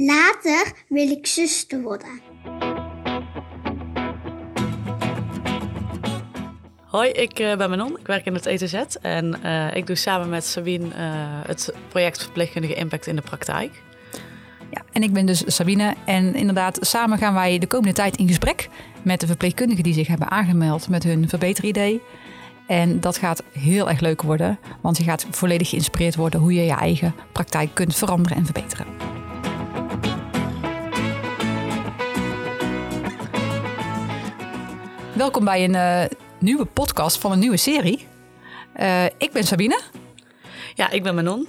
Later wil ik zuster worden. Hoi, ik uh, ben Manon. Ik werk in het ETZ en uh, ik doe samen met Sabine uh, het project Verpleegkundige Impact in de Praktijk. Ja, en ik ben dus Sabine en inderdaad samen gaan wij de komende tijd in gesprek met de verpleegkundigen die zich hebben aangemeld met hun verbeteridee. En dat gaat heel erg leuk worden, want je gaat volledig geïnspireerd worden hoe je je eigen praktijk kunt veranderen en verbeteren. Welkom bij een uh, nieuwe podcast van een nieuwe serie. Uh, ik ben Sabine. Ja, ik ben Manon.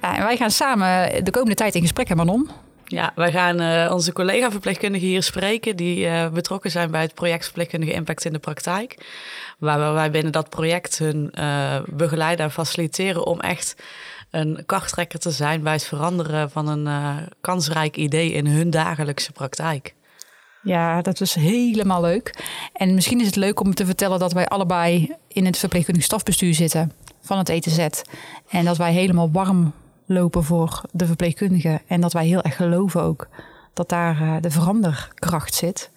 Ja, en wij gaan samen de komende tijd in gesprek, hè Manon? Ja, wij gaan uh, onze collega-verpleegkundigen hier spreken... die uh, betrokken zijn bij het project Verpleegkundige Impact in de Praktijk. Waar wij binnen dat project hun uh, begeleiden en faciliteren... om echt een krachttrekker te zijn bij het veranderen van een kansrijk idee... in hun dagelijkse praktijk. Ja, dat is helemaal leuk. En misschien is het leuk om te vertellen dat wij allebei in het verpleegkundig stafbestuur zitten van het ETZ. En dat wij helemaal warm lopen voor de verpleegkundigen. En dat wij heel erg geloven ook dat daar uh, de veranderkracht zit.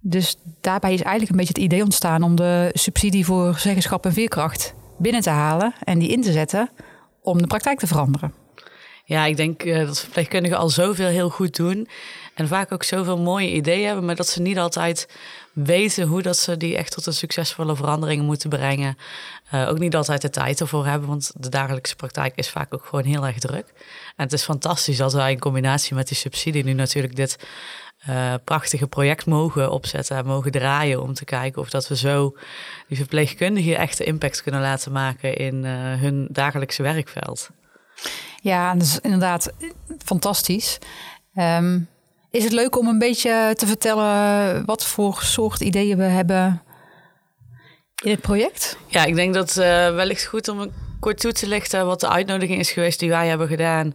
Dus daarbij is eigenlijk een beetje het idee ontstaan om de subsidie voor zeggenschap en veerkracht binnen te halen en die in te zetten om de praktijk te veranderen. Ja, ik denk uh, dat verpleegkundigen al zoveel heel goed doen. En vaak ook zoveel mooie ideeën hebben, maar dat ze niet altijd weten hoe dat ze die echt tot een succesvolle verandering moeten brengen. Uh, ook niet altijd de tijd ervoor hebben, want de dagelijkse praktijk is vaak ook gewoon heel erg druk. En het is fantastisch dat wij in combinatie met die subsidie nu natuurlijk dit uh, prachtige project mogen opzetten en mogen draaien om te kijken of dat we zo die verpleegkundigen echte impact kunnen laten maken in uh, hun dagelijkse werkveld. Ja, dat is inderdaad fantastisch. Um, is het leuk om een beetje te vertellen wat voor soort ideeën we hebben in het project? Ja, ik denk dat uh, wellicht goed om kort toe te lichten wat de uitnodiging is geweest die wij hebben gedaan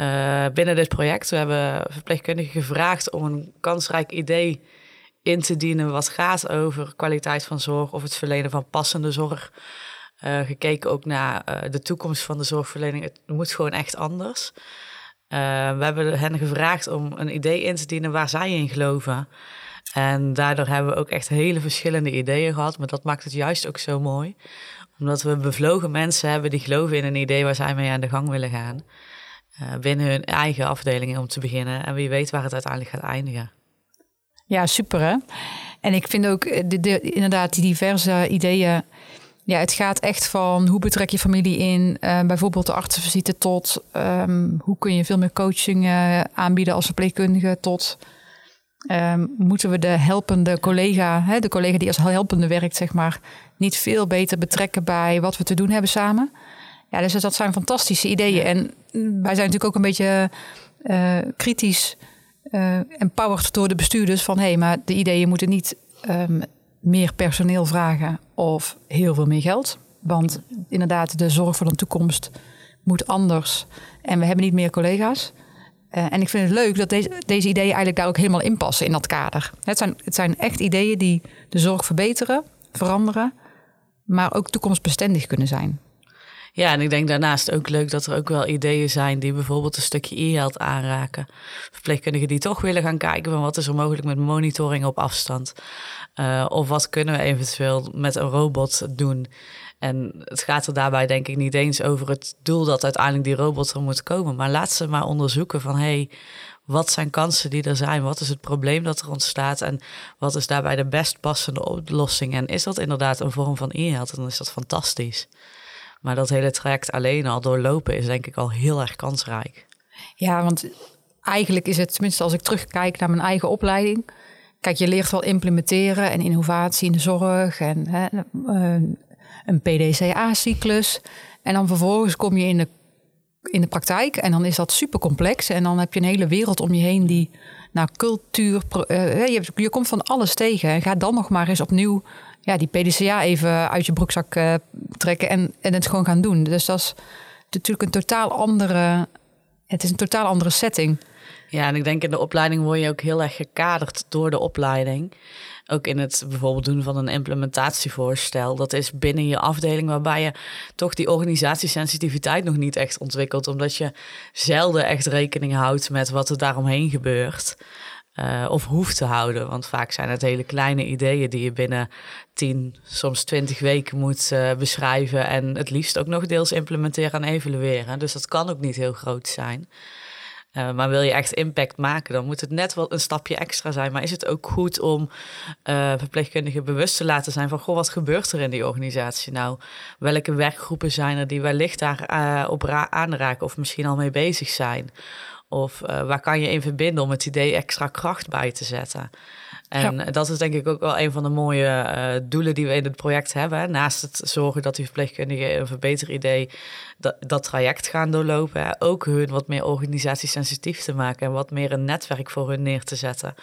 uh, binnen dit project. We hebben verpleegkundigen gevraagd om een kansrijk idee in te dienen wat gaat over kwaliteit van zorg of het verlenen van passende zorg. Uh, gekeken ook naar de toekomst van de zorgverlening. Het moet gewoon echt anders. Uh, we hebben hen gevraagd om een idee in te dienen waar zij in geloven. En daardoor hebben we ook echt hele verschillende ideeën gehad. Maar dat maakt het juist ook zo mooi. Omdat we bevlogen mensen hebben die geloven in een idee waar zij mee aan de gang willen gaan. Uh, binnen hun eigen afdelingen om te beginnen. En wie weet waar het uiteindelijk gaat eindigen. Ja, super hè. En ik vind ook de, de, inderdaad die diverse ideeën ja, het gaat echt van hoe betrek je familie in, uh, bijvoorbeeld de artsenvisite, tot um, hoe kun je veel meer coaching uh, aanbieden als verpleegkundige, tot um, moeten we de helpende collega, hè, de collega die als helpende werkt, zeg maar, niet veel beter betrekken bij wat we te doen hebben samen. Ja, dus dat zijn fantastische ideeën. En wij zijn natuurlijk ook een beetje uh, kritisch empowered door de bestuurders van hé, hey, maar de ideeën moeten niet um, meer personeel vragen of heel veel meer geld. Want inderdaad, de zorg voor de toekomst moet anders. En we hebben niet meer collega's. Uh, en ik vind het leuk dat deze, deze ideeën eigenlijk daar ook helemaal in passen in dat kader. Het zijn, het zijn echt ideeën die de zorg verbeteren, veranderen, maar ook toekomstbestendig kunnen zijn. Ja, en ik denk daarnaast ook leuk dat er ook wel ideeën zijn die bijvoorbeeld een stukje e-health aanraken. Verpleegkundigen die toch willen gaan kijken van wat is er mogelijk met monitoring op afstand. Uh, of wat kunnen we eventueel met een robot doen. En het gaat er daarbij denk ik niet eens over het doel dat uiteindelijk die robot er moet komen. Maar laat ze maar onderzoeken van hey, wat zijn kansen die er zijn? Wat is het probleem dat er ontstaat? En wat is daarbij de best passende oplossing? En is dat inderdaad een vorm van e-health? Dan is dat fantastisch. Maar dat hele traject alleen al doorlopen is denk ik al heel erg kansrijk. Ja, want eigenlijk is het, tenminste als ik terugkijk naar mijn eigen opleiding. Kijk, je leert wel implementeren en innovatie in de zorg en hè, een PDCA-cyclus. En dan vervolgens kom je in de, in de praktijk en dan is dat super complex. En dan heb je een hele wereld om je heen die naar cultuur. Uh, je, je komt van alles tegen. En ga dan nog maar eens opnieuw ja, die PDCA even uit je broekzak uh, trekken en, en het gewoon gaan doen. Dus dat is natuurlijk een totaal andere. Het is een totaal andere setting. Ja, en ik denk in de opleiding word je ook heel erg gekaderd door de opleiding. Ook in het bijvoorbeeld doen van een implementatievoorstel. Dat is binnen je afdeling waarbij je toch die organisatiesensitiviteit nog niet echt ontwikkelt. Omdat je zelden echt rekening houdt met wat er daaromheen gebeurt. Uh, of hoeft te houden. Want vaak zijn het hele kleine ideeën die je binnen 10, soms 20 weken moet uh, beschrijven. En het liefst ook nog deels implementeren en evalueren. Dus dat kan ook niet heel groot zijn. Uh, maar wil je echt impact maken, dan moet het net wel een stapje extra zijn. Maar is het ook goed om verpleegkundigen bewust te laten zijn van... goh, wat gebeurt er in die organisatie nou? Welke werkgroepen zijn er die wellicht daar op aanraken of misschien al mee bezig zijn? Of waar kan je in verbinden om het idee extra kracht bij te zetten? En ja. dat is denk ik ook wel een van de mooie uh, doelen die we in het project hebben. Naast het zorgen dat die verpleegkundigen een verbeter idee dat, dat traject gaan doorlopen. Hè. Ook hun wat meer organisatiesensitief te maken en wat meer een netwerk voor hun neer te zetten.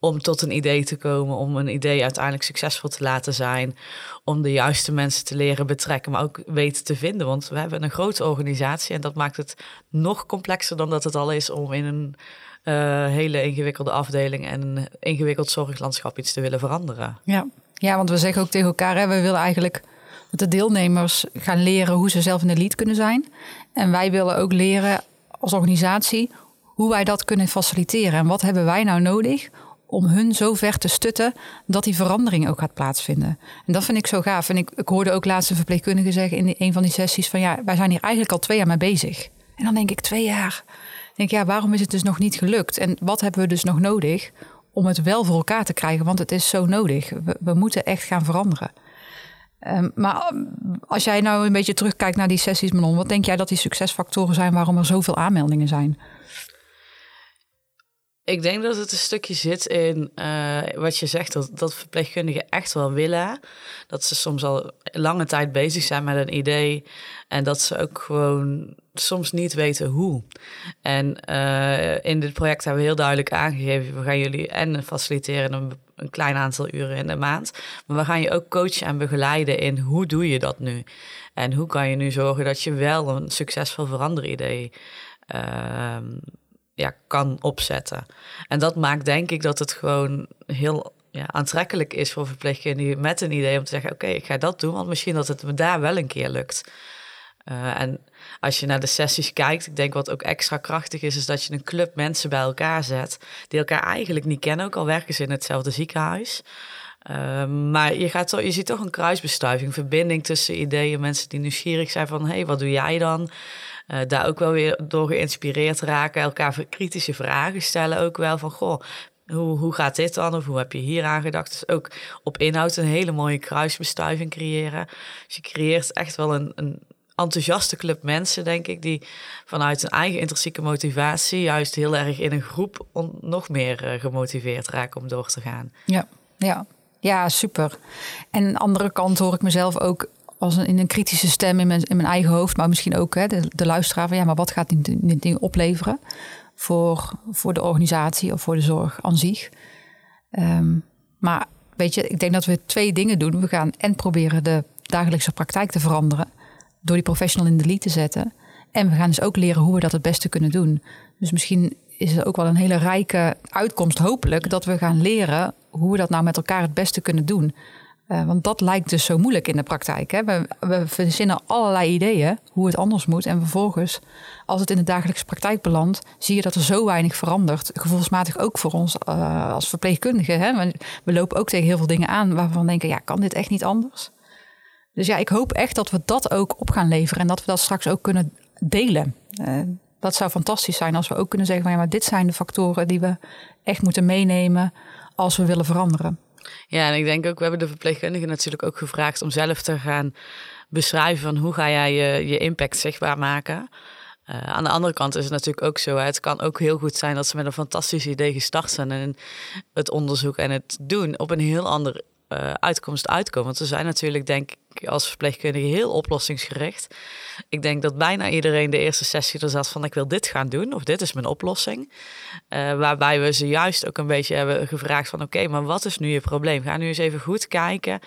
Om tot een idee te komen, om een idee uiteindelijk succesvol te laten zijn. Om de juiste mensen te leren betrekken, maar ook weten te vinden. Want we hebben een grote organisatie en dat maakt het nog complexer dan dat het al is om in een uh, hele ingewikkelde afdeling en een ingewikkeld zorglandschap iets te willen veranderen. Ja, ja want we zeggen ook tegen elkaar, hè, we willen eigenlijk dat de deelnemers gaan leren hoe ze zelf in de lead kunnen zijn. En wij willen ook leren als organisatie hoe wij dat kunnen faciliteren. En wat hebben wij nou nodig om hun zo ver te stutten dat die verandering ook gaat plaatsvinden. En dat vind ik zo gaaf. En ik, ik hoorde ook laatst een verpleegkundige zeggen in een van die sessies van ja, wij zijn hier eigenlijk al twee jaar mee bezig. En dan denk ik twee jaar denk ja, waarom is het dus nog niet gelukt? En wat hebben we dus nog nodig om het wel voor elkaar te krijgen? Want het is zo nodig. We, we moeten echt gaan veranderen. Um, maar als jij nou een beetje terugkijkt naar die sessies, Manon, wat denk jij dat die succesfactoren zijn waarom er zoveel aanmeldingen zijn? Ik denk dat het een stukje zit in uh, wat je zegt, dat, dat verpleegkundigen echt wel willen. Dat ze soms al lange tijd bezig zijn met een idee en dat ze ook gewoon soms niet weten hoe. En uh, in dit project hebben we heel duidelijk aangegeven: we gaan jullie en faciliteren een, een klein aantal uren in de maand, maar we gaan je ook coachen en begeleiden in hoe doe je dat nu? En hoe kan je nu zorgen dat je wel een succesvol veranderidee uh, ja, kan opzetten. En dat maakt denk ik dat het gewoon heel ja, aantrekkelijk is voor verpleegkundigen met een idee om te zeggen: Oké, ik ga dat doen, want misschien dat het me daar wel een keer lukt. Uh, en als je naar de sessies kijkt, ik denk wat ook extra krachtig is, is dat je een club mensen bij elkaar zet die elkaar eigenlijk niet kennen, ook al werken ze in hetzelfde ziekenhuis. Uh, maar je, gaat toch, je ziet toch een kruisbestuiving, verbinding tussen ideeën, mensen die nieuwsgierig zijn van hé, hey, wat doe jij dan? Uh, daar ook wel weer door geïnspireerd raken, elkaar kritische vragen stellen ook wel van goh, hoe, hoe gaat dit dan? Of hoe heb je hier aan gedacht? Dus ook op inhoud een hele mooie kruisbestuiving creëren. Dus je creëert echt wel een, een enthousiaste club mensen, denk ik, die vanuit hun eigen intrinsieke motivatie juist heel erg in een groep nog meer uh, gemotiveerd raken om door te gaan. Ja, ja. ja, super. En aan de andere kant hoor ik mezelf ook als een, in een kritische stem in mijn, in mijn eigen hoofd, maar misschien ook hè, de, de luisteraar van ja, maar wat gaat dit, dit ding opleveren voor, voor de organisatie of voor de zorg aan zich? Um, maar weet je, ik denk dat we twee dingen doen. We gaan en proberen de dagelijkse praktijk te veranderen door die professional in de lead te zetten. En we gaan dus ook leren hoe we dat het beste kunnen doen. Dus misschien is het ook wel een hele rijke uitkomst, hopelijk, dat we gaan leren hoe we dat nou met elkaar het beste kunnen doen. Uh, want dat lijkt dus zo moeilijk in de praktijk. Hè? We, verzinnen allerlei ideeën hoe het anders moet. En vervolgens, als het in de dagelijkse praktijk belandt, zie je dat er zo weinig verandert. Gevoelsmatig ook voor ons uh, als verpleegkundigen. Hè? We, we, lopen ook tegen heel veel dingen aan waarvan we denken: ja, kan dit echt niet anders? Dus ja, ik hoop echt dat we dat ook op gaan leveren en dat we dat straks ook kunnen delen. Uh, dat zou fantastisch zijn als we ook kunnen zeggen: van ja, maar dit zijn de factoren die we echt moeten meenemen als we willen veranderen. Ja, en ik denk ook, we hebben de verpleegkundigen natuurlijk ook gevraagd om zelf te gaan beschrijven van hoe ga jij je, je impact zichtbaar maken. Uh, aan de andere kant is het natuurlijk ook zo. Het kan ook heel goed zijn dat ze met een fantastisch idee gestart zijn en het onderzoek en het doen op een heel ander uh, uitkomst uitkomen. Want we zijn natuurlijk, denk ik, als verpleegkundige heel oplossingsgericht. Ik denk dat bijna iedereen de eerste sessie er zat van ik wil dit gaan doen of dit is mijn oplossing. Uh, waarbij we ze juist ook een beetje hebben gevraagd van oké, maar wat is nu je probleem? Ga nu eens even goed kijken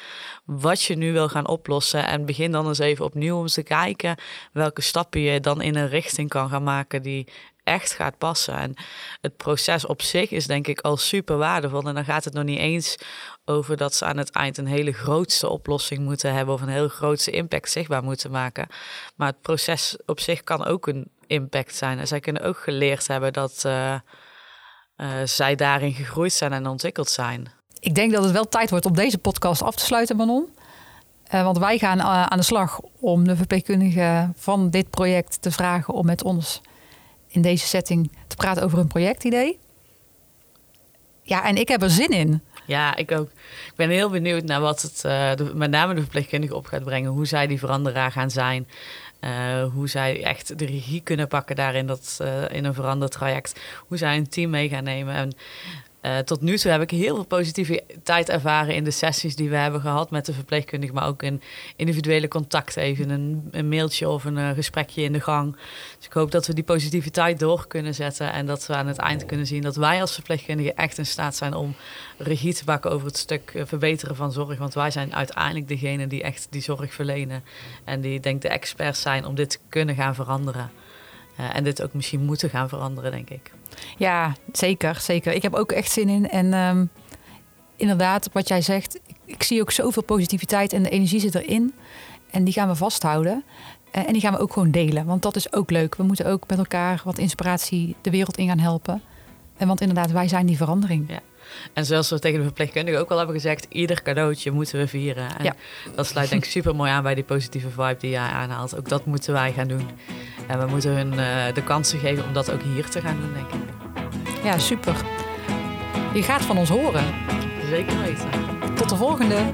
wat je nu wil gaan oplossen en begin dan eens even opnieuw om te kijken welke stappen je dan in een richting kan gaan maken die echt gaat passen. En het proces op zich is denk ik al super waardevol. En dan gaat het nog niet eens over dat ze aan het eind een hele grootste oplossing moeten hebben of een heel grootste impact zichtbaar moeten maken. Maar het proces op zich kan ook een impact zijn. En zij kunnen ook geleerd hebben dat uh, uh, zij daarin gegroeid zijn en ontwikkeld zijn. Ik denk dat het wel tijd wordt om deze podcast af te sluiten, Manon. Uh, want wij gaan aan de slag om de verpleegkundigen van dit project te vragen om met ons in deze setting te praten over een projectidee. Ja, en ik heb er zin in. Ja, ik ook. Ik ben heel benieuwd naar wat het uh, met name de verpleegkundige op gaat brengen. Hoe zij die veranderaar gaan zijn. Uh, hoe zij echt de regie kunnen pakken daarin dat, uh, in een veranderd traject. Hoe zij een team mee gaan nemen. En uh, tot nu toe heb ik heel veel positiviteit ervaren in de sessies die we hebben gehad met de verpleegkundige, maar ook in individuele contact, even een, een mailtje of een uh, gesprekje in de gang. Dus ik hoop dat we die positiviteit door kunnen zetten en dat we aan het eind kunnen zien dat wij als verpleegkundigen echt in staat zijn om regie te pakken over het stuk uh, verbeteren van zorg. Want wij zijn uiteindelijk degene die echt die zorg verlenen en die denk de experts zijn om dit te kunnen gaan veranderen. En dit ook misschien moeten gaan veranderen, denk ik. Ja, zeker, zeker. Ik heb ook echt zin in. En um, inderdaad, wat jij zegt, ik, zie ook zoveel positiviteit en de energie zit erin. En die gaan we vasthouden. Uh, en die gaan we ook gewoon delen, want dat is ook leuk. We moeten ook met elkaar wat inspiratie de wereld in gaan helpen. En want inderdaad, wij zijn die verandering. Ja. En zoals we tegen de verpleegkundigen ook al hebben gezegd, ieder cadeautje moeten we vieren. En ja. dat sluit denk ik super mooi aan bij die positieve vibe die jij aanhaalt. Ook dat moeten wij gaan doen. En we moeten hun uh, de kansen geven om dat ook hier te gaan doen, denk ik. Ja, super. Je gaat van ons horen. Zeker weten. Tot de volgende.